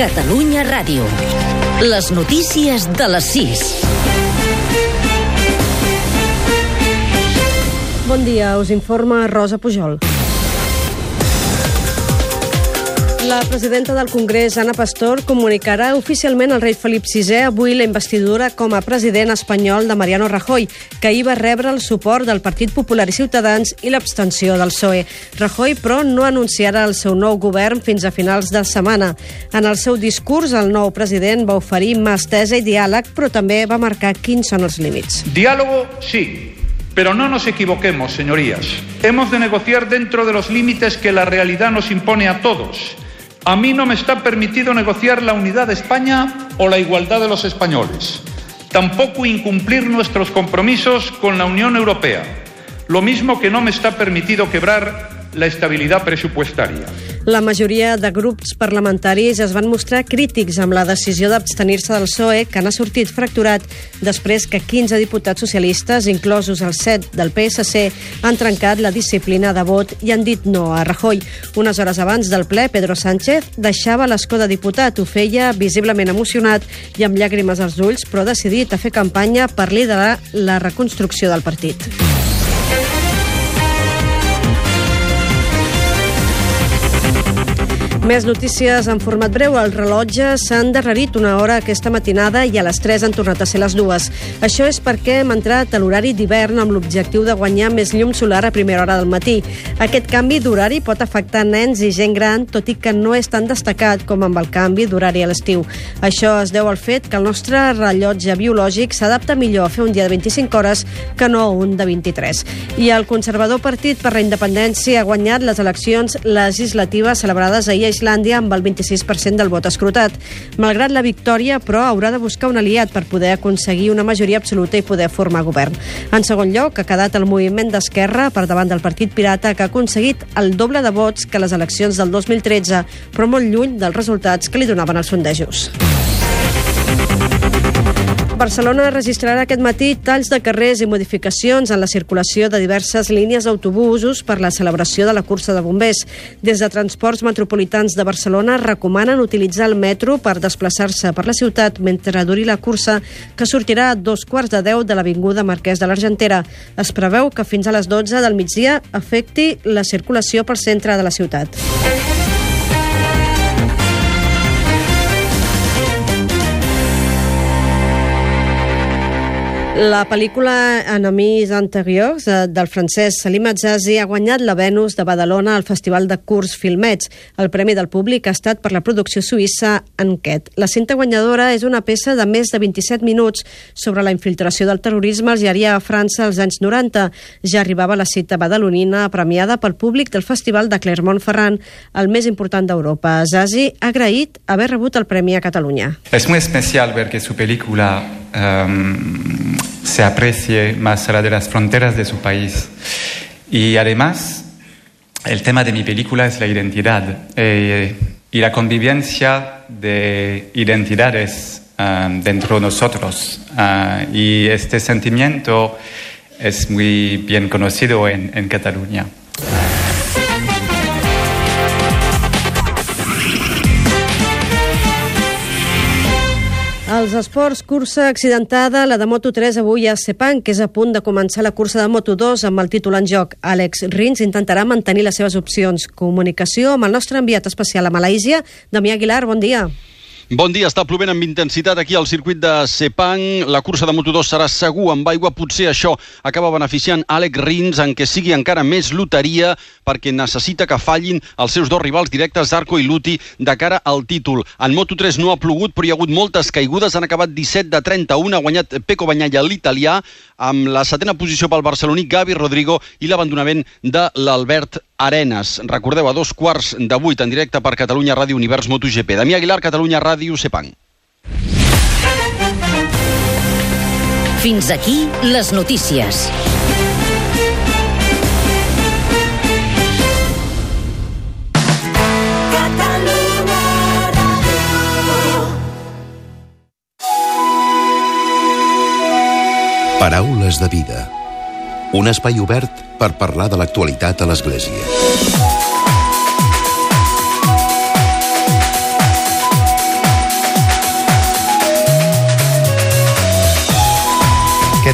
Catalunya Ràdio. Les notícies de les 6. Bon dia, us informa Rosa Pujol. La presidenta del Congrés, Anna Pastor, comunicarà oficialment al rei Felip VI avui la investidura com a president espanyol de Mariano Rajoy, que ahir va rebre el suport del Partit Popular i Ciutadans i l'abstenció del PSOE. Rajoy, però, no anunciarà el seu nou govern fins a finals de setmana. En el seu discurs, el nou president va oferir mà estesa i diàleg, però també va marcar quins són els límits. Diálogo, sí, Pero no nos equivoquemos, señorías. Hemos de negociar dentro de los límites que la realidad nos impone a todos. A mí no me está permitido negociar la unidad de España o la igualdad de los españoles. Tampoco incumplir nuestros compromisos con la Unión Europea. Lo mismo que no me está permitido quebrar la estabilitat pressupostària. La majoria de grups parlamentaris es van mostrar crítics amb la decisió d'abstenir-se del PSOE, que n'ha sortit fracturat després que 15 diputats socialistes, inclosos els 7 del PSC, han trencat la disciplina de vot i han dit no a Rajoy. Unes hores abans del ple, Pedro Sánchez deixava l'escó de diputat. Ho feia visiblement emocionat i amb llàgrimes als ulls, però decidit a fer campanya per liderar la reconstrucció del partit. Més notícies en format breu. El rellotge s'ha endarrerit una hora aquesta matinada i a les 3 han tornat a ser les dues. Això és perquè hem entrat a l'horari d'hivern amb l'objectiu de guanyar més llum solar a primera hora del matí. Aquest canvi d'horari pot afectar nens i gent gran, tot i que no és tan destacat com amb el canvi d'horari a l'estiu. Això es deu al fet que el nostre rellotge biològic s'adapta millor a fer un dia de 25 hores que no un de 23. I el conservador Partit per la Independència ha guanyat les eleccions legislatives celebrades ahir Islàndia amb el 26% del vot escrutat. Malgrat la victòria, però, haurà de buscar un aliat per poder aconseguir una majoria absoluta i poder formar govern. En segon lloc, ha quedat el moviment d'Esquerra per davant del Partit Pirata, que ha aconseguit el doble de vots que les eleccions del 2013, però molt lluny dels resultats que li donaven els sondejos. Barcelona registrarà aquest matí talls de carrers i modificacions en la circulació de diverses línies d'autobusos per la celebració de la cursa de bombers. Des de Transports Metropolitans de Barcelona recomanen utilitzar el metro per desplaçar-se per la ciutat mentre duri la cursa, que sortirà a dos quarts de deu de l'Avinguda Marquès de l'Argentera. Es preveu que fins a les 12 del migdia afecti la circulació pel centre de la ciutat. La pel·lícula Enemies Anteriors eh, del francès Salim Azazi ha guanyat la Venus de Badalona al Festival de Curs Filmets. El premi del públic ha estat per la producció suïssa Enquet. La cinta guanyadora és una peça de més de 27 minuts sobre la infiltració del terrorisme algerià a França als anys 90. Ja arribava la cita badalonina premiada pel públic del Festival de Clermont-Ferrand, el més important d'Europa. Azazi ha agraït haver rebut el premi a Catalunya. Es muy especial ver que su película um, se aprecie más allá de las fronteras de su país. Y además, el tema de mi película es la identidad eh, y la convivencia de identidades um, dentro de nosotros. Uh, y este sentimiento es muy bien conocido en, en Cataluña. Els esports, cursa accidentada, la de Moto3 avui a Sepang, que és a punt de començar la cursa de Moto2 amb el títol en joc. Àlex Rins intentarà mantenir les seves opcions. Comunicació amb el nostre enviat especial a Malàisia, Damià Aguilar, bon dia. Bon dia, està plovent amb intensitat aquí al circuit de Sepang. La cursa de Moto2 serà segur amb aigua. Potser això acaba beneficiant Àlex Rins en què sigui encara més loteria perquè necessita que fallin els seus dos rivals directes, Zarco i Luti, de cara al títol. En Moto3 no ha plogut, però hi ha hagut moltes caigudes. Han acabat 17 de 31. Ha guanyat Peco Banyalla, l'italià, amb la setena posició pel barceloní Gavi Rodrigo i l'abandonament de l'Albert Arenas. Recordeu, a dos quarts de vuit en directe per Catalunya Ràdio Univers MotoGP. Damià Aguilar, Catalunya Ràdio, Sepang. Fins aquí les notícies. Paraules de vida. Un espai obert per parlar de l'actualitat a l'Església.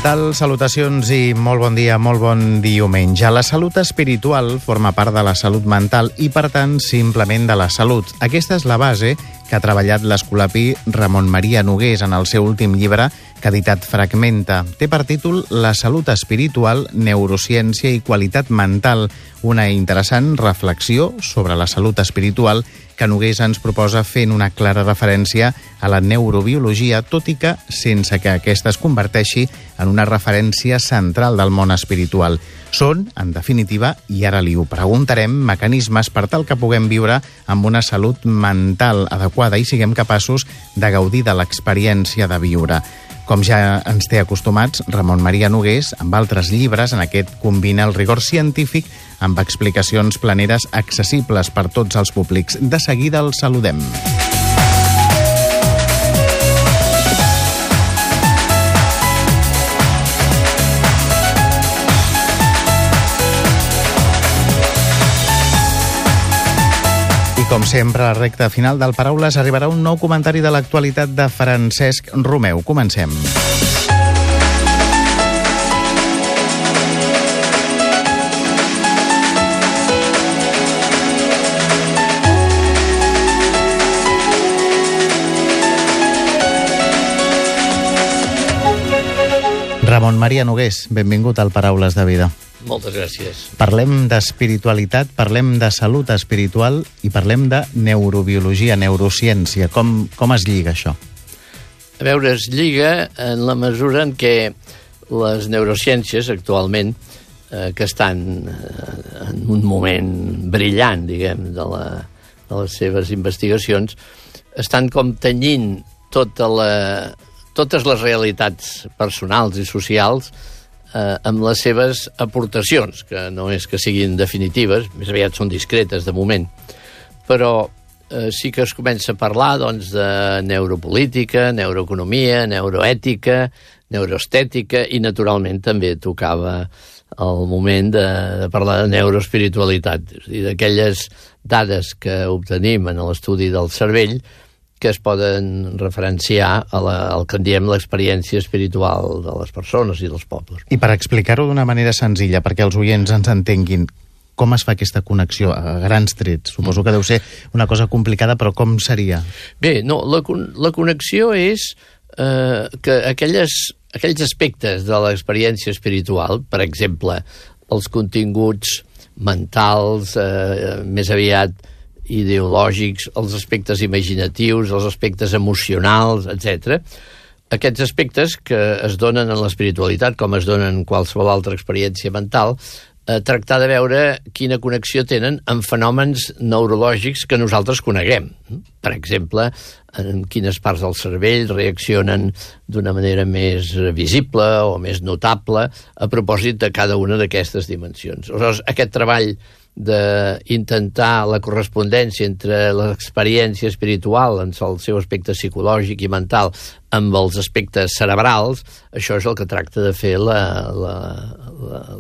Tal? Salutacions i molt bon dia, molt bon diumenge. La salut espiritual forma part de la salut mental i, per tant, simplement de la salut. Aquesta és la base que ha treballat l'escolapi Ramon Maria Nogués en el seu últim llibre que ha editat Fragmenta. Té per títol La salut espiritual, neurociència i qualitat mental, una interessant reflexió sobre la salut espiritual que Nogués ens proposa fent una clara referència a la neurobiologia, tot i que sense que aquesta es converteixi en una referència central del món espiritual. Són, en definitiva, i ara li ho preguntarem, mecanismes per tal que puguem viure amb una salut mental adequada i siguem capaços de gaudir de l'experiència de viure. Com ja ens té acostumats, Ramon Maria Nogués, amb altres llibres, en aquest combina el rigor científic amb explicacions planeres accessibles per tots els públics. De seguida el saludem. Com sempre, a la recta final del Paraules arribarà un nou comentari de l'actualitat de Francesc Romeu. Comencem. Ramon Maria Nogués, benvingut al Paraules de Vida. Moltes gràcies. Parlem d'espiritualitat, parlem de salut espiritual i parlem de neurobiologia, neurociència. Com, com es lliga això? A veure, es lliga en la mesura en què les neurociències actualment, eh, que estan eh, en un moment brillant, diguem, de, la, de les seves investigacions, estan com tenyint tota la, totes les realitats personals i socials eh, amb les seves aportacions, que no és que siguin definitives, més aviat són discretes de moment, però eh, sí que es comença a parlar doncs, de neuropolítica, neuroeconomia, neuroètica, neuroestètica i naturalment també tocava el moment de, de parlar de neuroespiritualitat, és a dir, d'aquelles dades que obtenim en l'estudi del cervell que es poden referenciar a la, al que en diem l'experiència espiritual de les persones i dels pobles. I per explicar-ho d'una manera senzilla, perquè els oients ens entenguin, com es fa aquesta connexió a grans trets? Suposo que deu ser una cosa complicada, però com seria? Bé, no, la, la connexió és eh, que aquelles, aquells aspectes de l'experiència espiritual, per exemple, els continguts mentals, eh, més aviat ideològics, els aspectes imaginatius, els aspectes emocionals, etc. Aquests aspectes que es donen en l'espiritualitat, com es donen en qualsevol altra experiència mental, eh, tractar de veure quina connexió tenen amb fenòmens neurològics que nosaltres coneguem. Per exemple, en quines parts del cervell reaccionen d'una manera més visible o més notable a propòsit de cada una d'aquestes dimensions. Aleshores, aquest treball d'intentar la correspondència entre l'experiència espiritual en el seu aspecte psicològic i mental amb els aspectes cerebrals, això és el que tracta de fer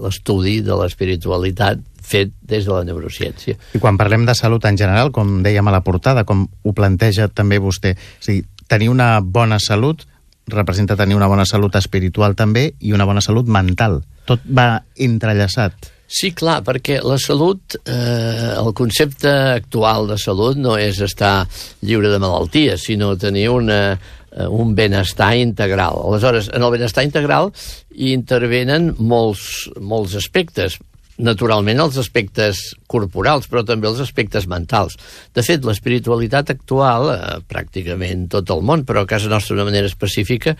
l'estudi de l'espiritualitat fet des de la neurociència. I quan parlem de salut en general, com dèiem a la portada, com ho planteja també vostè, és dir, tenir una bona salut representa tenir una bona salut espiritual també i una bona salut mental. Tot va entrellaçat. Sí, clar, perquè la salut, eh, el concepte actual de salut no és estar lliure de malalties, sinó tenir una, eh, un benestar integral. Aleshores, en el benestar integral hi intervenen molts, molts aspectes, naturalment els aspectes corporals, però també els aspectes mentals. De fet, l'espiritualitat actual, eh, pràcticament tot el món, però a casa nostra d'una manera específica,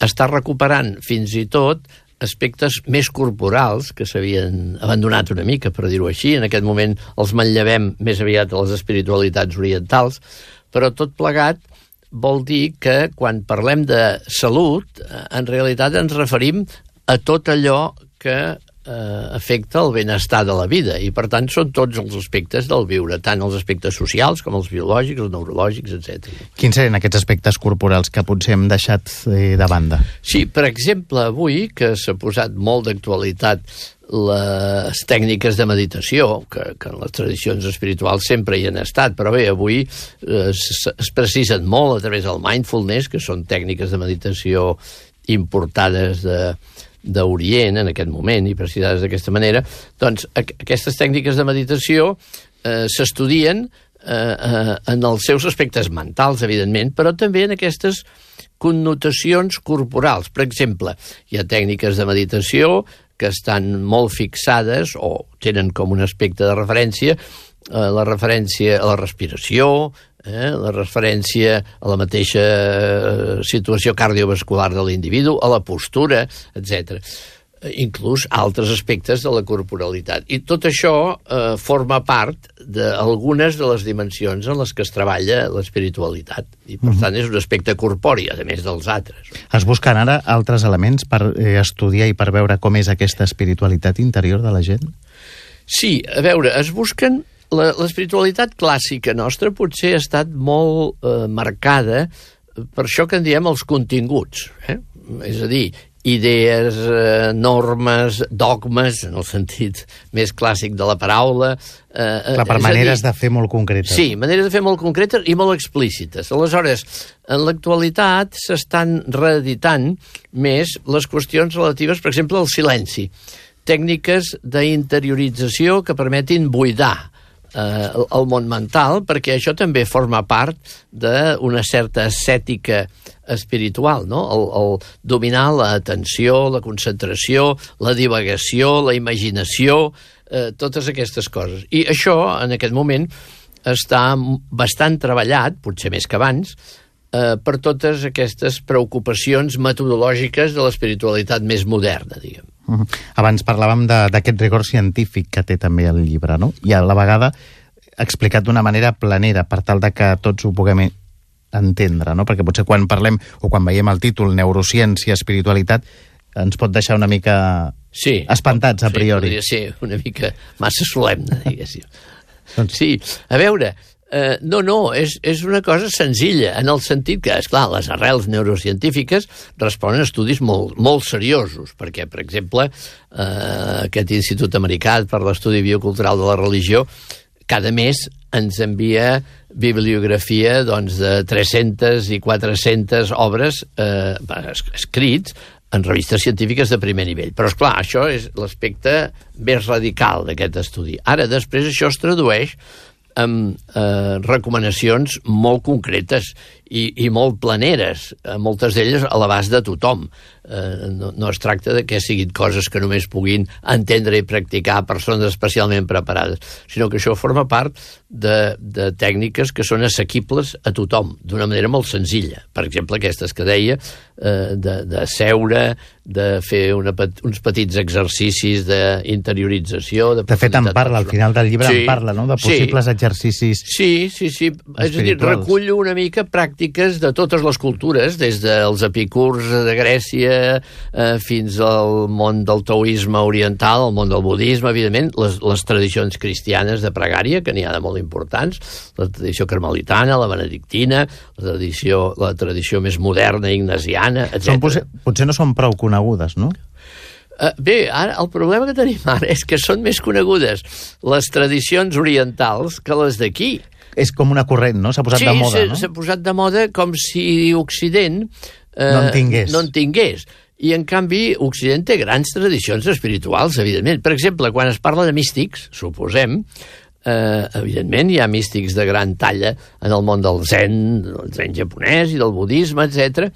està recuperant fins i tot aspectes més corporals que s'havien abandonat una mica, per dir-ho així. En aquest moment els manllevem més aviat a les espiritualitats orientals, però tot plegat vol dir que quan parlem de salut, eh, en realitat ens referim a tot allò que eh, afecta el benestar de la vida i per tant són tots els aspectes del viure, tant els aspectes socials com els biològics, els neurològics, etc. Quins serien aquests aspectes corporals que potser hem deixat eh, de banda? Sí, per exemple, avui que s'ha posat molt d'actualitat les tècniques de meditació, que, que en les tradicions espirituals sempre hi han estat, però bé, avui eh, es, es precisen molt a través del mindfulness, que són tècniques de meditació importades de, d'Orient en aquest moment i precisades d'aquesta manera, doncs aquestes tècniques de meditació eh, s'estudien eh, eh, en els seus aspectes mentals, evidentment, però també en aquestes connotacions corporals. Per exemple, hi ha tècniques de meditació que estan molt fixades o tenen com un aspecte de referència eh, la referència a la respiració, eh, la referència a la mateixa eh, situació cardiovascular de l'individu, a la postura, etc eh, inclús altres aspectes de la corporalitat. I tot això eh, forma part d'algunes de les dimensions en les que es treballa l'espiritualitat. I, per uh mhm. -huh. tant, és un aspecte corpori, a més dels altres. Es busquen ara altres elements per eh, estudiar i per veure com és aquesta espiritualitat interior de la gent? Sí, a veure, es busquen l'espiritualitat clàssica nostra potser ha estat molt eh, marcada per això que en diem els continguts. Eh? És a dir, idees, eh, normes, dogmes, en el sentit més clàssic de la paraula. Eh, Clar, per maneres dir, de fer molt concretes. Sí, maneres de fer molt concretes i molt explícites. Aleshores, en l'actualitat s'estan reeditant més les qüestions relatives, per exemple, al silenci. Tècniques d'interiorització que permetin buidar eh, el món mental, perquè això també forma part d'una certa ascètica espiritual, no? El, el dominar l'atenció, la concentració, la divagació, la imaginació, eh, totes aquestes coses. I això, en aquest moment, està bastant treballat, potser més que abans, eh, per totes aquestes preocupacions metodològiques de l'espiritualitat més moderna, diguem. Uh -huh. Abans parlàvem d'aquest rigor científic que té també el llibre, no? I a la vegada explicat d'una manera planera, per tal de que tots ho puguem entendre, no? Perquè potser quan parlem o quan veiem el títol Neurociència, espiritualitat, ens pot deixar una mica sí, espantats a priori. Sí, podria ser una mica massa solemne, diguéssim. doncs... Sí, a veure, Eh, no, no, és, és una cosa senzilla, en el sentit que, és clar, les arrels neurocientífiques responen a estudis molt, molt seriosos, perquè, per exemple, eh, aquest Institut Americà per l'Estudi Biocultural de la Religió cada mes ens envia bibliografia doncs, de 300 i 400 obres eh, escrits en revistes científiques de primer nivell. Però, és clar, això és l'aspecte més radical d'aquest estudi. Ara, després, això es tradueix amb eh, recomanacions molt concretes i, i molt planeres, eh, moltes d'elles a l'abast de tothom. Eh, no, no es tracta de que siguin coses que només puguin entendre i practicar persones especialment preparades, sinó que això forma part de, de tècniques que són assequibles a tothom, d'una manera molt senzilla. Per exemple, aquestes que deia, eh, de, de seure, de fer una, uns petits exercicis d'interiorització. De, de fet, en parla, al final del llibre sí, en parla, no?, de possibles sí. exercicis Sí, sí, sí. És a dir, recullo una mica pràctiques de totes les cultures, des dels epicurs de Grècia eh, fins al món del taoisme oriental, al món del budisme, evidentment, les, les tradicions cristianes de pregària, que n'hi ha de molt importants, la tradició carmelitana, la benedictina, la tradició, la tradició més moderna, ignasiana, etc. Potser, potser no són prou conegudes, no? Uh, bé, ara, el problema que tenim ara és que són més conegudes les tradicions orientals que les d'aquí. És com una corrent, no? S'ha posat sí, de moda, no? Sí, s'ha posat de moda com si Occident... Eh, no en tingués. No en tingués. I, en canvi, Occident té grans tradicions espirituals, evidentment. Per exemple, quan es parla de místics, suposem, eh, evidentment hi ha místics de gran talla en el món del zen, del zen japonès i del budisme, etc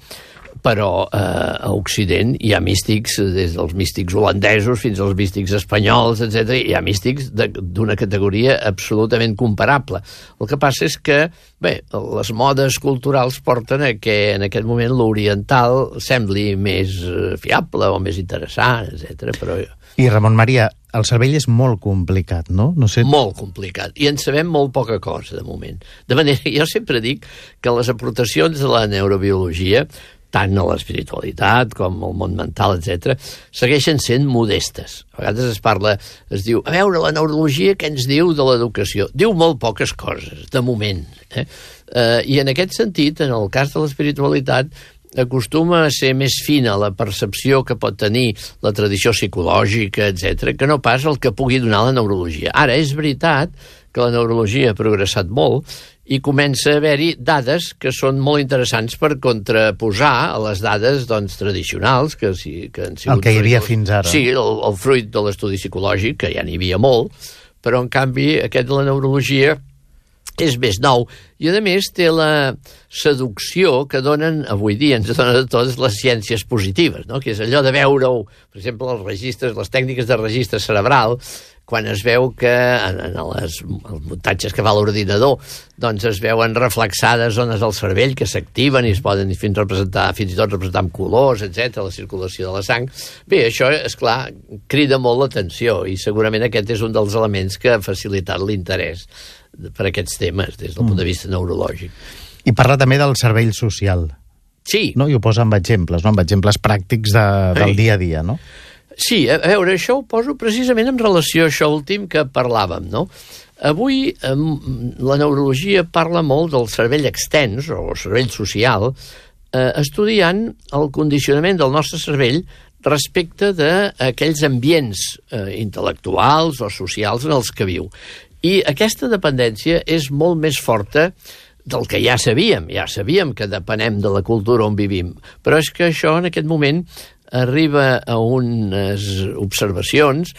però eh, a Occident hi ha místics, des dels místics holandesos fins als místics espanyols, etc. Hi ha místics d'una categoria absolutament comparable. El que passa és que, bé, les modes culturals porten a que en aquest moment l'oriental sembli més eh, fiable o més interessant, etc. Però... I Ramon Maria, el cervell és molt complicat, no? no sé... Molt complicat, i en sabem molt poca cosa, de moment. De manera, jo sempre dic que les aportacions de la neurobiologia tant a l'espiritualitat com al món mental, etc., segueixen sent modestes. A vegades es parla, es diu, a veure, la neurologia què ens diu de l'educació? Diu molt poques coses, de moment. Eh? Eh, I en aquest sentit, en el cas de l'espiritualitat, acostuma a ser més fina la percepció que pot tenir la tradició psicològica, etc, que no pas el que pugui donar la neurologia. Ara, és veritat que la neurologia ha progressat molt i comença a haver-hi dades que són molt interessants per contraposar a les dades doncs, tradicionals que, sí, que han sigut... El que hi havia fruit- fins ara. Sí, el, el fruit de l'estudi psicològic, que ja n'hi havia molt, però en canvi aquest de la neurologia és més nou i a més té la seducció que donen avui dia, ens donen a tots les ciències positives, no? que és allò de veure-ho, per exemple, els registres, les tècniques de registre cerebral, quan es veu que en, en les, els muntatges que fa l'ordinador doncs es veuen reflexades zones del cervell que s'activen i es poden fins, representar, fins i tot representar amb colors, etc la circulació de la sang. Bé, això, és clar crida molt l'atenció i segurament aquest és un dels elements que ha facilitat l'interès per aquests temes des del punt de vista neurològic. I parla també del cervell social. Sí, No? I ho posa amb exemples, no? amb exemples pràctics de, del Sí. dia a dia, no? Sí, a veure, això ho poso precisament en relació a això últim que parlàvem, no? Avui la neurologia parla molt del cervell extens, o cervell social, eh, estudiant el condicionament del nostre cervell respecte d'aquells ambients eh, intel·lectuals o socials en els que viu. I aquesta dependència és molt més forta del que ja sabíem. Ja sabíem que depenem de la cultura on vivim, però és que això en aquest moment arriba a unes observacions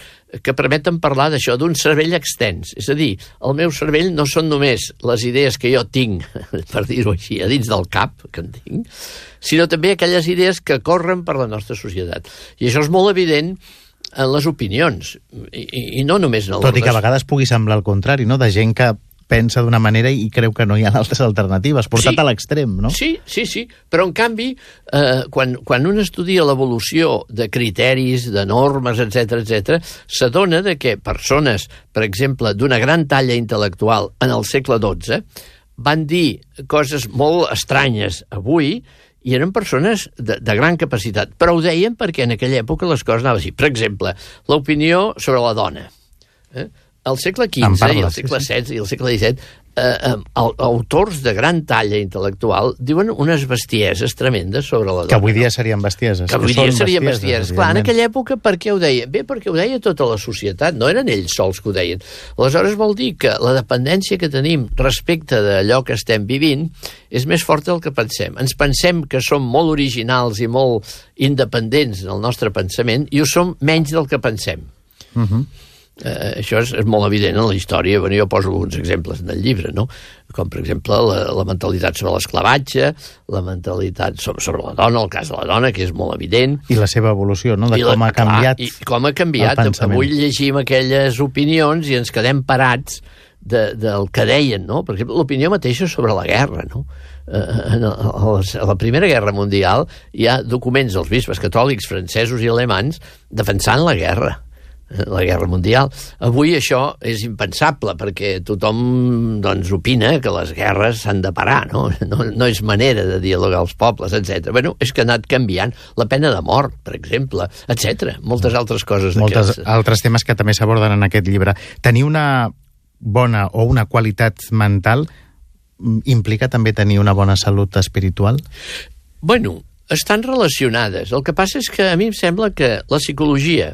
que permeten parlar d'això, d'un cervell extens. És a dir, el meu cervell no són només les idees que jo tinc, per dir-ho així, a dins del cap, que en tinc, sinó també aquelles idees que corren per la nostra societat. I això és molt evident en les opinions, i, i, no només en el Tot i que a vegades pugui semblar el contrari, no? de gent que pensa d'una manera i creu que no hi ha altres alternatives, portat Sí. a l'extrem, no? Sí, sí, sí, però en canvi, eh, quan, quan un estudia l'evolució de criteris, de normes, etc etc, s'adona de que persones, per exemple, d'una gran talla intel·lectual en el segle XII, van dir coses molt estranyes avui i eren persones de, de gran capacitat, però ho deien perquè en aquella època les coses anaven així. Per exemple, l'opinió sobre la dona. Eh? Al segle XV parla, i al sí, segle sí. XVI i al segle XVII eh, eh, au- autors de gran talla intel·lectual diuen unes bestieses tremendes sobre la dona. Que avui dia serien bestieses. que avui són dia serien bestieses. Clar, en aquella època per què ho deien? Bé, perquè ho deia tota la societat, no eren ells sols que ho deien. Aleshores vol dir que la dependència que tenim respecte d'allò que estem vivint és més forta del que pensem. Ens pensem que som molt originals i molt independents en el nostre pensament i ho som menys del que pensem. Mhm. Eh, això és, és molt evident en la història. Bueno, jo poso alguns exemples en el llibre, no? com per exemple la, la mentalitat sobre l'esclavatge, la mentalitat sobre, sobre la dona, el cas de la dona, que és molt evident, I la seva evolució, no? de I la- com ha clar, canviat I com ha canviat. Avui llegim aquelles opinions i ens quedem parats de, del que deien, no? Per exemple, l'opinió mateixa sobre la guerra, no? Eh, a la Primera Guerra Mundial hi ha documents dels bisbes catòlics francesos i alemans defensant la guerra la guerra mundial. Avui això és impensable perquè tothom doncs, opina que les guerres s'han de parar, no? no? No és manera de dialogar als pobles, etc. Bueno, és que ha anat canviant la pena de mort, per exemple, etc. Moltes altres coses moltes altres temes que també s'aborden en aquest llibre. Tenir una bona o una qualitat mental mm, implica també tenir una bona salut espiritual? Bueno, estan relacionades. El que passa és que a mi em sembla que la psicologia,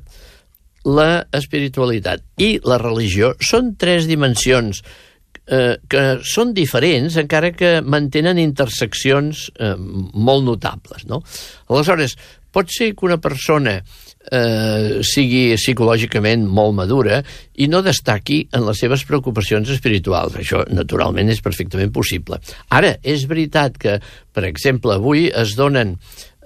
la espiritualitat i la religió són tres dimensions eh, que són diferents encara que mantenen interseccions eh, molt notables. No? Aleshores, pot ser que una persona eh, sigui psicològicament molt madura i no destaqui en les seves preocupacions espirituals. Això, naturalment, és perfectament possible. Ara, és veritat que, per exemple, avui es donen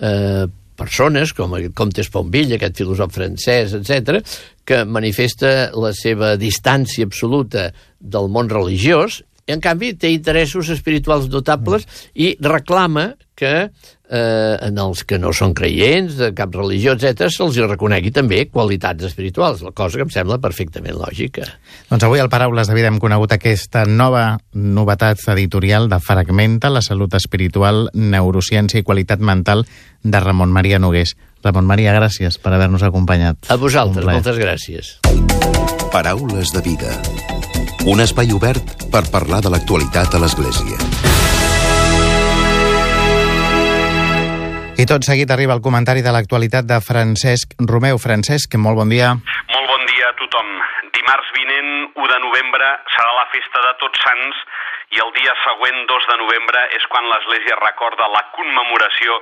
eh, persones, com el comte Esponville, aquest filòsof francès, etc, que manifesta la seva distància absoluta del món religiós i, en canvi, té interessos espirituals notables i reclama que eh, en els que no són creients de cap religió, etc, se'ls hi reconegui també qualitats espirituals, la cosa que em sembla perfectament lògica. Doncs avui al Paraules de Vida hem conegut aquesta nova novetat editorial de Fragmenta, la salut espiritual, neurociència i qualitat mental de Ramon Maria Nogués. Ramon Maria, gràcies per haver-nos acompanyat. A vosaltres, moltes gràcies. Paraules de vida. Un espai obert per parlar de l'actualitat a l'Església. I tot seguit arriba el comentari de l'actualitat de Francesc Romeu. Francesc, molt bon dia. Molt bon dia a tothom. dimarts vinent, 1 de novembre, serà la festa de Tots Sants i el dia següent, 2 de novembre, és quan l'Església recorda la commemoració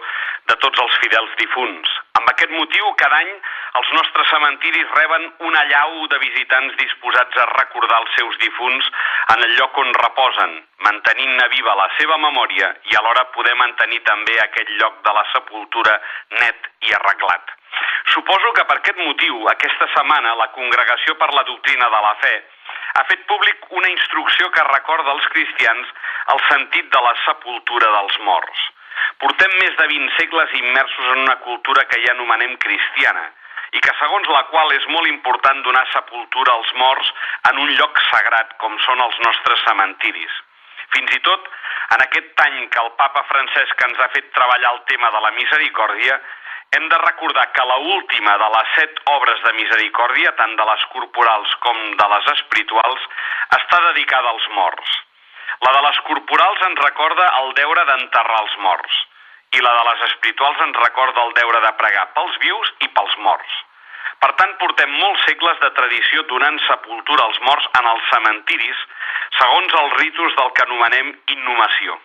de tots els fidels difunts. Amb aquest motiu, cada any els nostres cementiris reben una llau de visitants disposats a recordar els seus difunts en el lloc on reposen, mantenint-ne viva la seva memòria i alhora poder mantenir també aquest lloc de la sepultura net i arreglat. Suposo que per aquest motiu, aquesta setmana, la Congregació per la Doctrina de la Fe ha fet públic una instrucció que recorda als cristians el sentit de la sepultura dels morts. Portem més de 20 segles immersos en una cultura que ja anomenem cristiana i que segons la qual és molt important donar sepultura als morts en un lloc sagrat com són els nostres cementiris. Fins i tot, en aquest any que el papa Francesc ens ha fet treballar el tema de la misericòrdia, hem de recordar que la última de les set obres de misericòrdia, tant de les corporals com de les espirituals, està dedicada als morts. La de les corporals ens recorda el deure d'enterrar els morts i la de les espirituals ens recorda el deure de pregar pels vius i pels morts. Per tant, portem molts segles de tradició donant sepultura als morts en els cementiris segons els ritus del que anomenem inhumació.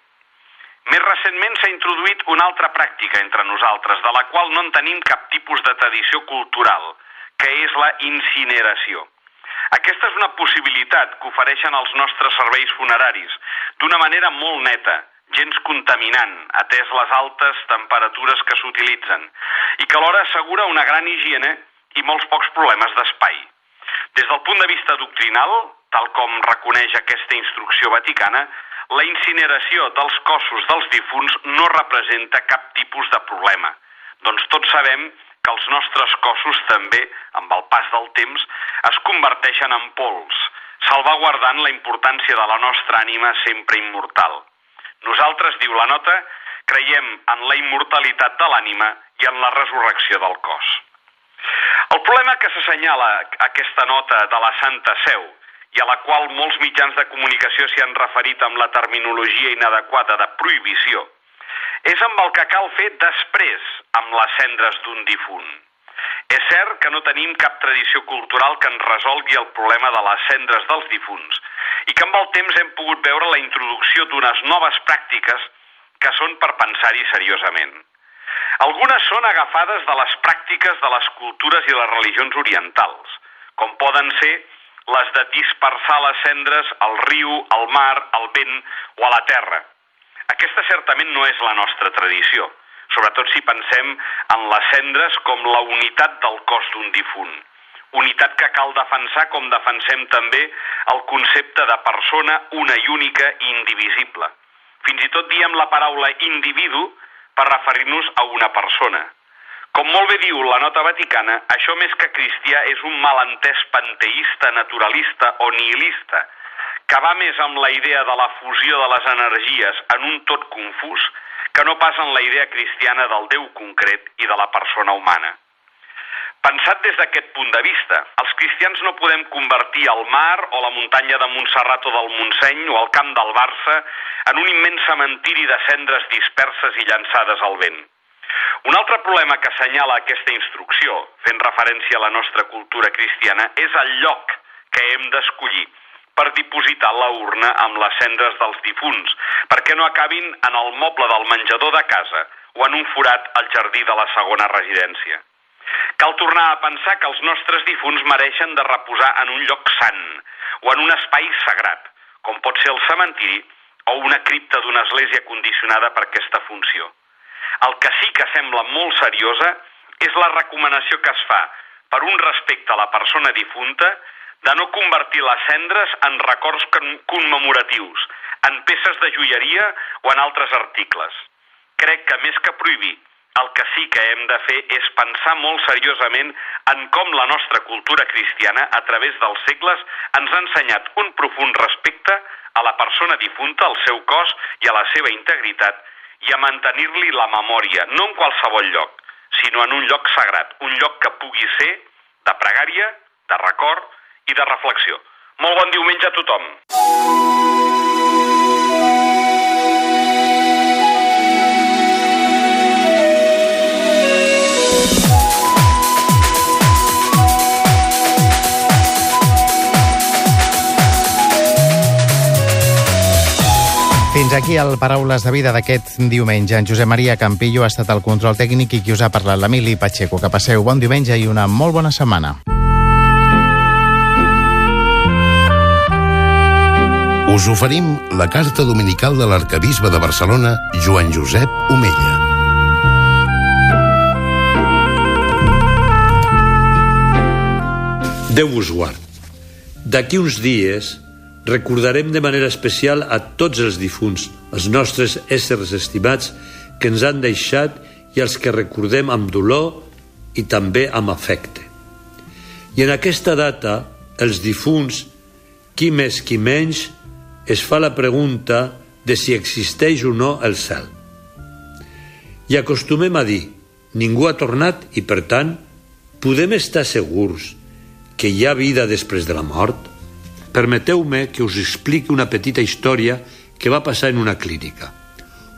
Més recentment s'ha introduït una altra pràctica entre nosaltres, de la qual no en tenim cap tipus de tradició cultural, que és la incineració. Aquesta és una possibilitat que ofereixen els nostres serveis funeraris, d'una manera molt neta, gens contaminant, atès les altes temperatures que s'utilitzen, i que alhora assegura una gran higiene i molts pocs problemes d'espai. Des del punt de vista doctrinal, tal com reconeix aquesta instrucció vaticana, la incineració dels cossos dels difunts no representa cap tipus de problema. Doncs tots sabem que els nostres cossos també, amb el pas del temps, es converteixen en pols, salvaguardant la importància de la nostra ànima sempre immortal. Nosaltres, diu la nota, creiem en la immortalitat de l'ànima i en la resurrecció del cos. El problema que s'assenyala aquesta nota de la Santa Seu i a la qual molts mitjans de comunicació s'hi han referit amb la terminologia inadequada de prohibició, és amb el que cal fer després amb les cendres d'un difunt. És cert que no tenim cap tradició cultural que ens resolgui el problema de les cendres dels difunts i que amb el temps hem pogut veure la introducció d'unes noves pràctiques que són per pensar-hi seriosament. Algunes són agafades de les pràctiques de les cultures i les religions orientals, com poden ser les de dispersar les cendres al riu, al mar, al vent o a la terra. Aquesta certament no és la nostra tradició, sobretot si pensem en les cendres com la unitat del cos d'un difunt. Unitat que cal defensar com defensem també el concepte de persona una i única i indivisible. Fins i tot diem la paraula individu per referir-nos a una persona. Com molt bé diu la nota vaticana, això més que cristià és un malentès panteista, naturalista o nihilista, que va més amb la idea de la fusió de les energies en un tot confús que no pas en la idea cristiana del Déu concret i de la persona humana. Pensat des d'aquest punt de vista, els cristians no podem convertir el mar o la muntanya de Montserrat o del Montseny o el camp del Barça en un immens cementiri de cendres disperses i llançades al vent. Un altre problema que assenyala aquesta instrucció, fent referència a la nostra cultura cristiana, és el lloc que hem d'escollir per dipositar la urna amb les cendres dels difunts, perquè no acabin en el moble del menjador de casa o en un forat al jardí de la segona residència. Cal tornar a pensar que els nostres difunts mereixen de reposar en un lloc sant o en un espai sagrat, com pot ser el cementiri o una cripta d'una església condicionada per aquesta funció. El que sí que sembla molt seriosa és la recomanació que es fa per un respecte a la persona difunta de no convertir les cendres en records commemoratius, en peces de joieria o en altres articles. Crec que més que prohibir, el que sí que hem de fer és pensar molt seriosament en com la nostra cultura cristiana, a través dels segles, ens ha ensenyat un profund respecte a la persona difunta, al seu cos i a la seva integritat, i a mantenir-li la memòria, no en qualsevol lloc, sinó en un lloc sagrat, un lloc que pugui ser de pregària, de record i de reflexió. Molt bon diumenge a tothom. Fins aquí el Paraules de Vida d'aquest diumenge. En Josep Maria Campillo ha estat el control tècnic i qui us ha parlat l'Emili Pacheco. Que passeu bon diumenge i una molt bona setmana. Us oferim la carta dominical de l'arcabisbe de Barcelona, Joan Josep Omella. Déu vos guard. D'aquí uns dies recordarem de manera especial a tots els difunts, els nostres éssers estimats que ens han deixat i els que recordem amb dolor i també amb afecte. I en aquesta data, els difunts, qui més qui menys, es fa la pregunta de si existeix o no el cel. I acostumem a dir, ningú ha tornat i, per tant, podem estar segurs que hi ha vida després de la mort? Permeteu-me que us expliqui una petita història que va passar en una clínica.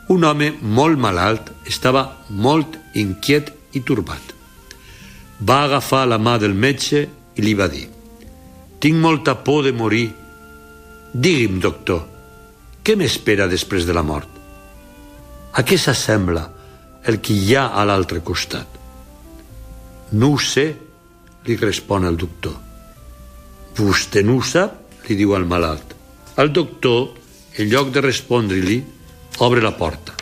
Un home molt malalt estava molt inquiet i turbat. Va agafar la mà del metge i li va dir «Tinc molta por de morir. Digui'm, doctor, què m'espera després de la mort? A què s'assembla el que hi ha a l'altre costat? No ho sé, li respon el doctor. Vostè no ho sap? Li diu el malalt. El doctor, en lloc de respondre-li, obre la porta.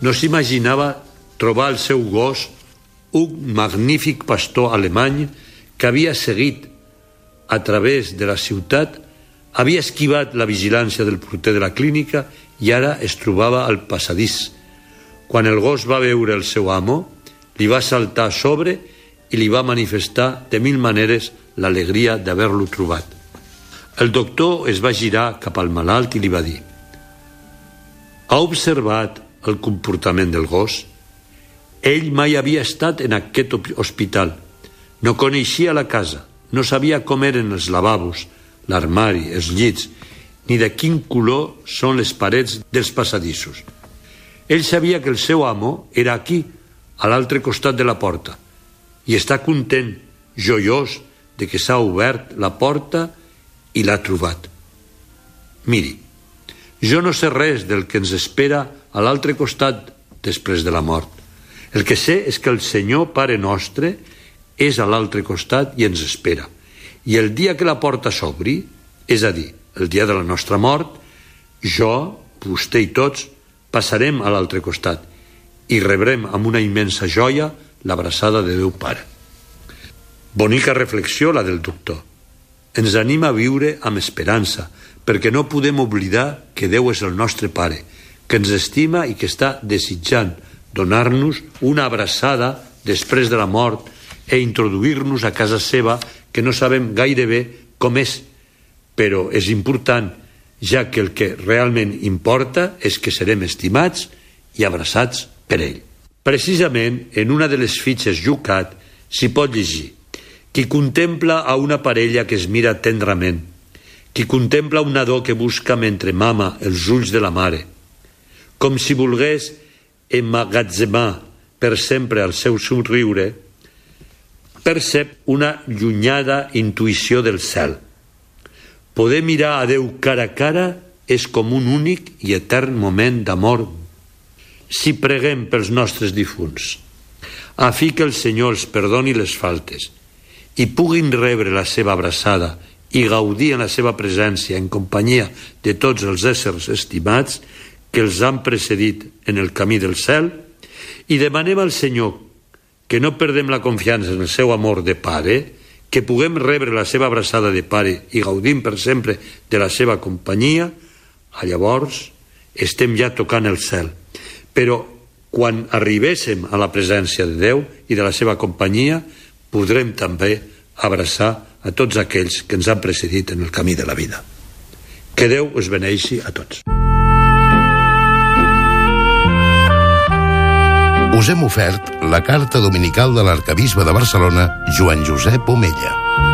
No s'imaginava trobar el seu gos, un magnífic pastor alemany que havia seguit a través de la ciutat, havia esquivat la vigilància del porter de la clínica i ara es trobava al passadís. Quan el gos va veure el seu amo, li va saltar a sobre i li va manifestar de mil maneres l'alegria d'haver-lo trobat. El doctor es va girar cap al malalt i li va dir «Ha observat el comportament del gos? Ell mai havia estat en aquest hospital. No coneixia la casa, no sabia com eren els lavabos, l'armari, els llits, ni de quin color són les parets dels passadissos. Ell sabia que el seu amo era aquí, a l'altre costat de la porta, i està content, joiós, de que s'ha obert la porta i l'ha trobat. Miri, jo no sé res del que ens espera a l'altre costat després de la mort. El que sé és que el Senyor Pare Nostre és a l'altre costat i ens espera. I el dia que la porta s'obri, és a dir, el dia de la nostra mort, jo, vostè i tots, passarem a l'altre costat i rebrem amb una immensa joia l'abraçada de Déu Pare. Bonica reflexió la del doctor. Ens anima a viure amb esperança, perquè no podem oblidar que Déu és el nostre Pare, que ens estima i que està desitjant donar-nos una abraçada després de la mort e introduir-nos a casa seva que no sabem gaire bé com és, però és important, ja que el que realment importa és que serem estimats i abraçats per ell. Precisament, en una de les fitxes Yucat s'hi pot llegir qui contempla a una parella que es mira tendrament, qui contempla un nadó que busca mentre mama els ulls de la mare, com si volgués emmagatzemar per sempre el seu somriure, percep una llunyada intuïció del cel. Poder mirar a Déu cara a cara és com un únic i etern moment d'amor. Si preguem pels nostres difunts, a fi que el Senyor els perdoni les faltes i puguin rebre la seva abraçada i gaudir en la seva presència en companyia de tots els éssers estimats que els han precedit en el camí del cel i demanem al Senyor que no perdem la confiança en el seu amor de pare, que puguem rebre la seva abraçada de pare i gaudim per sempre de la seva companyia, a llavors estem ja tocant el cel. Però quan arribéssim a la presència de Déu i de la seva companyia, podrem també abraçar a tots aquells que ens han precedit en el camí de la vida. Que Déu us beneixi a tots. Us hem ofert la carta dominical de l'arcabisbe de Barcelona, Joan Josep Omella.